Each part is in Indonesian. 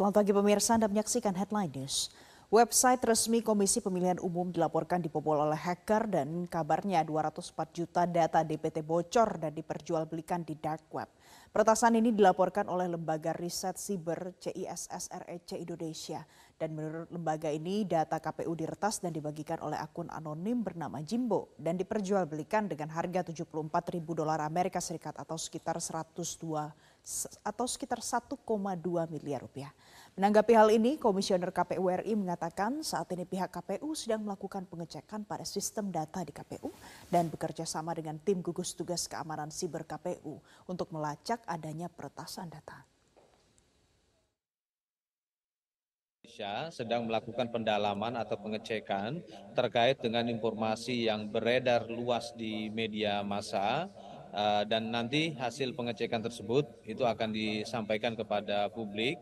Selamat pagi pemirsa, Anda menyaksikan Headline News. Website resmi Komisi Pemilihan Umum dilaporkan dibobol oleh hacker dan kabarnya 204 juta data DPT bocor dan diperjualbelikan di dark web. Peretasan ini dilaporkan oleh lembaga riset siber CISSREC Indonesia. Dan menurut lembaga ini data KPU diretas dan dibagikan oleh akun anonim bernama Jimbo dan diperjualbelikan dengan harga 74 ribu dolar Amerika Serikat atau sekitar 102 atau sekitar 1,2 miliar rupiah. Menanggapi hal ini, Komisioner KPU RI mengatakan saat ini pihak KPU sedang melakukan pengecekan pada sistem data di KPU dan bekerja sama dengan tim gugus tugas keamanan siber KPU untuk melacak adanya peretasan data. Indonesia sedang melakukan pendalaman atau pengecekan terkait dengan informasi yang beredar luas di media massa Uh, dan nanti hasil pengecekan tersebut itu akan disampaikan kepada publik.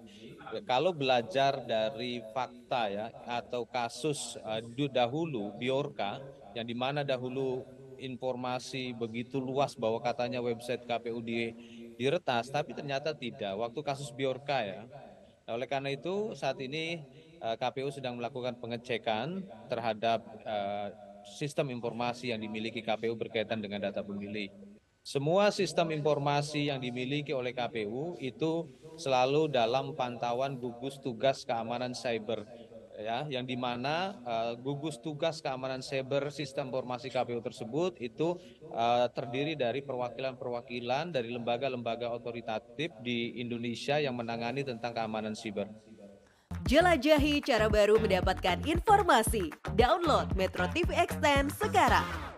Kalau belajar dari fakta ya atau kasus uh, dahulu Biorka yang di mana dahulu informasi begitu luas bahwa katanya website KPU di, diretas, tapi ternyata tidak. Waktu kasus Biorka ya. Nah, oleh karena itu saat ini uh, KPU sedang melakukan pengecekan terhadap uh, sistem informasi yang dimiliki KPU berkaitan dengan data pemilih. Semua sistem informasi yang dimiliki oleh KPU itu selalu dalam pantauan gugus tugas keamanan cyber ya yang di mana uh, gugus tugas keamanan cyber sistem informasi KPU tersebut itu uh, terdiri dari perwakilan-perwakilan dari lembaga-lembaga otoritatif di Indonesia yang menangani tentang keamanan siber. Jelajahi cara baru mendapatkan informasi. Download Metro TV Extend sekarang.